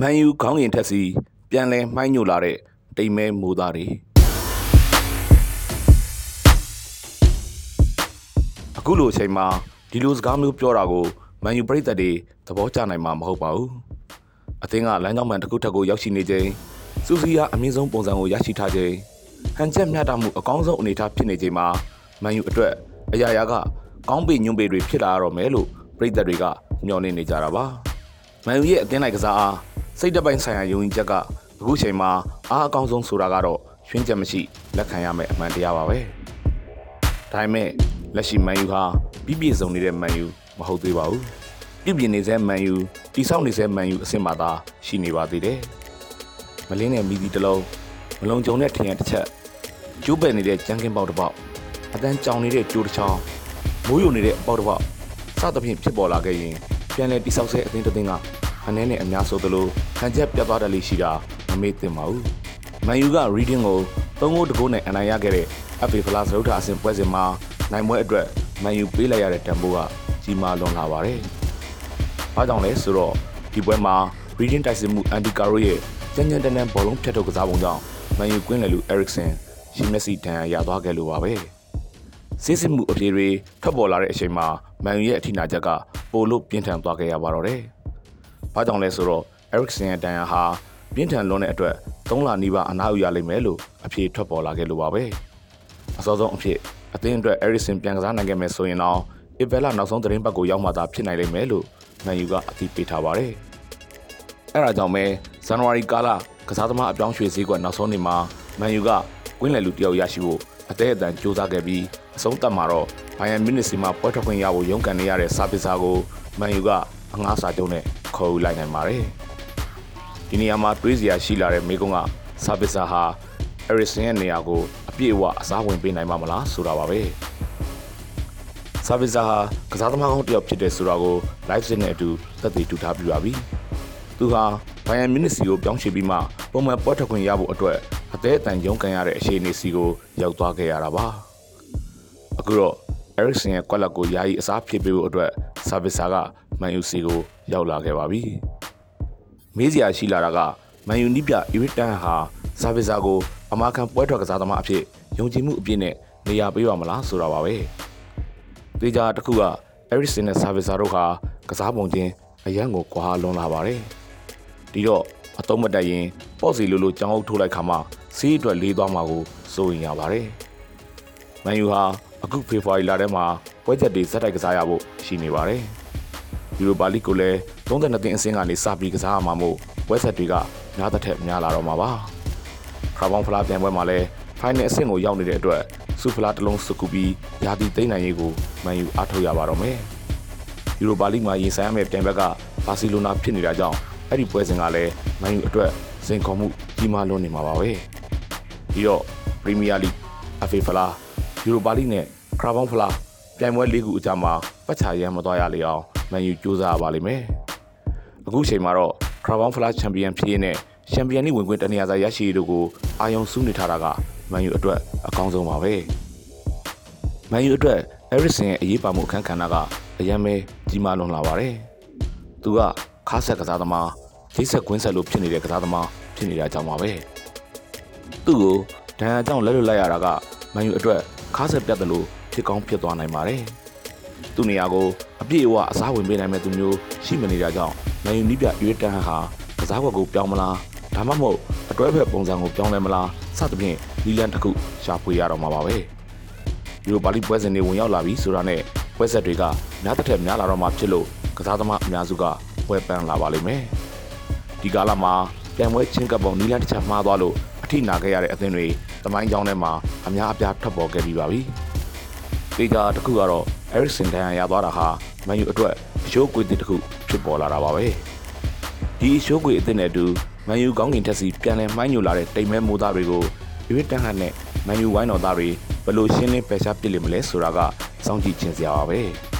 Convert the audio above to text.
မန်ယူခေါင်းရင်ထက်စီပြန်လဲမှိုင်းညိုလာတဲ့တိမ်မဲမိုးသားတွေအခုလိုအချိန်မှာဒီလိုစကားမျိုးပြောတာကိုမန်ယူပရိသတ်တွေသဘောကျနိုင်မှာမဟုတ်ပါဘူးအသင်းကလမ်းကြောင်းမှန်တစ်ခုထက်ကိုရောက်ရှိနေချိန်စူစီယာအမြင့်ဆုံးပုံစံကိုရရှိထားချိန်ဟန်ချက်မျှတမှုအကောင်းဆုံးအနေအထားဖြစ်နေချိန်မှာမန်ယူအတွက်အရာရာကကောင်းပေညွန့်ပေတွေဖြစ်လာရတော့မယ်လို့ပရိသတ်တွေကမျှော်လင့်နေကြတာပါမန်ယူရဲ့အသင်းလိုက်ကစားအား စိတ်တပိုင်းဆိုင်ရာယုံကြည်ချက်ကအခုချိန်မှာအားအကောင်းဆုံးဆိုတာကတော့ရွှင်းချက်မရှိလက်ခံရမယ့်အမှန်တရားပါပဲ။ဒါပေမဲ့လက်ရှိမန်ယူဟာပြည့်ပြည့်စုံနေတဲ့မန်ယူမဟုတ်သေးပါဘူး။ပြည့်ပြည့်နေစေမန်ယူတိဆောက်နေစေမန်ယူအဆင့်မှာသာရှိနေပါသေးတယ်။မလင်းတဲ့မီဒီတစ်လုံးမလုံခြုံတဲ့ထင်ရတစ်ချက်ကျိုးပယ်နေတဲ့ကြမ်းကင်းပေါက်တစ်ပေါက်အတန်းကြောင်နေတဲ့ကျိုးတစ်ချောင်းမိုးယိုနေတဲ့အပေါက်တစ်ပေါက်စသဖြင့်ဖြစ်ပေါ်လာခဲ့ရင်ပြန်လည်တိဆောက်ဆဲအသင်းတစ်သင်းက အနည်းနဲ့အများဆိုသလိုခံချက်ပြတ်သွားတယ်လို့ရှိတာမမေ့သင့်ပါဘူး။မန်ယူက reading ကို3ဂိုးတကိုးနဲ့အနိုင်ရခဲ့တဲ့ FA Plus ရုပ်ထာအဆင့်ပွဲစဉ်မှာနိုင်ပွဲအတွက်မန်ယူပေးလိုက်ရတဲ့တန်ဖိုးကကြီးမားလွန်လာပါတယ်။ဘာကြောင့်လဲဆိုတော့ဒီပွဲမှာ reading တိုက်စစ်မှုအန်ဒီကာရိုရဲ့ကြမ်းကြမ်းတမ်းတမ်းဘောလုံးဖြတ်ထုတ်ကစားပုံကြောင့်မန်ယူကွင်းလေလူ Eriksen ရှီမက်ဆီတန်ရသွားခဲ့လို့ပါပဲ။စစ်စစ်မှုအပြေတွေထွက်ပေါ်လာတဲ့အချိန်မှာမန်ယူရဲ့အထိနာချက်ကပိုလို့ပြင်းထန်သွားခဲ့ရပါတော့တယ်။ ဘာကြောင့်လဲဆိုတော့ Eriksen ရဲ့တန်ရာဟာပြင်းထန်လွန်းတဲ့အတွက်၃လနီးပါးအနားယူရလိမ့်မယ်လို့အပြေထွက်ပေါ်လာခဲ့လို့ပါပဲ။အစောဆုံးအဖြစ်အသင်းအတွက် Eriksen ပြန်ကစားနိုင်ခဲ့မယ်ဆိုရင်တော့ Ivela နောက်ဆုံးသတင်းပတ်ကိုရောက်မှသာဖြစ်နိုင်လိမ့်မယ်လို့မန်ယူကအသိပေးထားပါတယ်။အဲဒါကြောင့်ပဲဇန်နဝါရီကာလကစားသမားအပြောင်းရွှေ့စည်းကွက်နောက်ဆုံးနေ့မှာမန်ယူကကွင်းလယ်လူတယောက်ရရှိဖို့အသေးအတန်ကြိုးစားခဲ့ပြီးအဆုံးသတ်မှာတော့ဘိုင်ယန်မြူနစ်စီမှာပွဲထွက်ခွင့်ရဖို့ရုန်းကန်နေရတဲ့စာပစ်စာကိုမန်ယူကအငှားစာချုပ်နဲ့ ခေါ်ယူလိုက်နိုင်ပါတယ်။ဒီနေရာမှာတွေးစရာရှိလာတဲ့မိကုံးကစာပစ်စာဟာအရစ်ဆင်ရဲ့နေရာကိုအပြည့်အဝအစားဝင်ပေးနိုင်မှာမလားဆိုတာပါပဲ။စာပစ်စာဟာကစားသမားကောင်းတစ်ယောက်ဖြစ်တယ်ဆိုတာကို live စစ်နဲ့အတူသက်သေတူထားပြပါပြီ။သူဟာဘိုင်ယန်မြူနစ်စီကိုပြောင်းရွှေ့ပြီးမှပုံမှန်ပွဲထွက်ခွင့်ရဖို့အတွက်အသေးအတန်ရုန်းကန်ရတဲ့အခြေအနေစီကိုရောက်သွားခဲ့ရတာပါအခုတော့ Eriksen ရဲ့ကွက်လက်ကိုယာယီအစားဖြစ်ပေးဖို့အတွက်ဆာဗစ်ဆာက မန်ယူစီကိုရောက်လာခဲ့ပါပြီမေးစရာရှိလာတာကမန်ယူနီးပြအီရစ်တန်ဟာဆာဗစ်ဆာကိုအမာခံပွဲထွက်ကစားသမားအဖြစ်ယုံကြည်မှုအပြည့်နဲ့နေရာပေးပါမလားဆိုတာပါပဲတေချာတစ်ခုက Eriksen နဲ့ဆာဗစ်ဆာတို့ဟာကစားပုံချင်းအရန်ကိုကွာလွန်လာပါတယ်ဒီတော့အတုံးမတက်ရင်ပေါ့စီလိုလိုကြောင်းအုပ်ထိုးလိုက်ခါမှစီးအတွက်လေးသွားမှာကိုစိုးရင်ရပါတယ်။မန်ယူဟာအခုဖေဖော်ဝါရီလထဲမှာပွဲချက်တွေဇက်တိုက်ကစားရဖို့ရှိနေပါတယ်။ ယူရိုပါလိကိုလည်း32သင်းအဆင့်ကနေစပြီးကစားရမှာမို့ပွဲဆက်တွေကများတစ်ထက်များလာတော့မှာပါ။ခါပေါင်းဖလားပြန်ပွဲမှာလည်းဖိုင်နယ်အဆင့်ကိုရောက်နေတဲ့အတွက်စူဖလားတစ်လုံးစုကူပြီးယာတီသိမ်းနိုင်ရေးကိုမန်ယူအားထုတ်ရပါတော့မယ်။ယူရိုပါလိမှာရင်ဆိုင်ရမယ့်ပြန်ဘက်ကဘာစီလိုနာဖြစ်နေတာကြောင့်အဲ့ဒီပွဲစဉ်ကလည်းမန်ယူအတွက်စင်ခေါ်မှုကြီးမားလွန်းနေမှာပါပဲပြီးတော့ပရီးမီးယားလိအဖေဖလားယူရိုပါလိနဲ့ခရာဘောင်းဖလားပြိုင်ပွဲ၄ခုအကြားမှာပတ်ချာရမ်းမသွားရလေအောင် မန်ယူကြိုးစားရပါလိမ့်မယ်အခုချိန်မှာတော့ခရာဘောင်းဖလားချန်ပီယံဖြစ်ရင်းနဲ့ချန်ပီယံလိဝင်ခွင့်တနေရာစာရရှိတို့ကိုအာယုံစုနေထားတာကမန်ယူအတွက်အကောင်းဆုံးပါပဲမန်ယူအတွက်အဲရစ်ဆင်ရဲ့အရေးပါမှုအခန်းကဏ္ဍကအယံပဲကြီးမားလွန်လာပါတယ်သူကခါဆက်ကစားသမားဂျိတ်ဆက်ကွင်းဆက်လို့ဖြစ်နေတဲ့ကစားသမားဖြစ်နေတာကြောင့်ပါပဲသူ့ကိုဒဏ်ရာကြောင့်လက်လွတ်လိုက်ရတာကမန်ယူအတွက်ခါဆက်ပြတ်တယ်လို့ဖြစ်ကောင်းဖြစ်သွားနိုင်ပါတယ်သူ့နေရာကို အပြည့်အဝအစားဝင်ပေးနိုင်မဲ့သူမျိုးရှိမနေတာကြောင့်မန်ယူနီးပြရွေးတန်းဟာကစားကွက်ကိုပြောင်းမလားဒါမှမဟုတ်အတွဲဖက်ပုံစံကိုပြောင်းလဲမလားစသဖြင့်လီလန်တစ်ခုရှာဖွေရတော့မှာပါပဲယူရိုပါလိပွဲစဉ်တွေဝင်ရောက်လာပြီဆိုတာနဲ့ပွဲဆက်တွေကများတစ်ထက်များလာတော့မှဖြစ်လို့ကစားသမားအများစုကပွဲပန်းလာပါလိမ့်မယ်ဒီကာလမှာပြန်ပွဲချင်းကပ်ပုံနီလန်တစ်ချက်မှားသွားလို့အထိနာခဲ့ရတဲ့အသင်းတွေတမိုင်းကြောင်းထဲမှာအများအပြားထွက်ပေါ်ခဲ့ပြီးပါပြီ။ဒေတာတစ်ခုကတော့ Eriksen တန်ရရသွားတာဟာမန်ယူအတွက်ရှိုးကွေတစ်ခုဖြစ်ပေါ်လာတာပါပဲ။ဒီရှိုးကွေအသင်းနဲ့အတူမန်ယူကောင်းကင်တက်စီပြန်လည်မှိုင်းညိုလာတဲ့တိမ်မဲမိုးသားတွေကိုရွေးတန်းဟန်နဲ့မန်ယူဝိုင်းတော်သားတွေဘယ်လိုရှင်းလင်းပယ်ရှားပစ်လိမ့်မလဲဆိုတာကစောင့်ကြည့်ခြင်းစရာပါပဲ။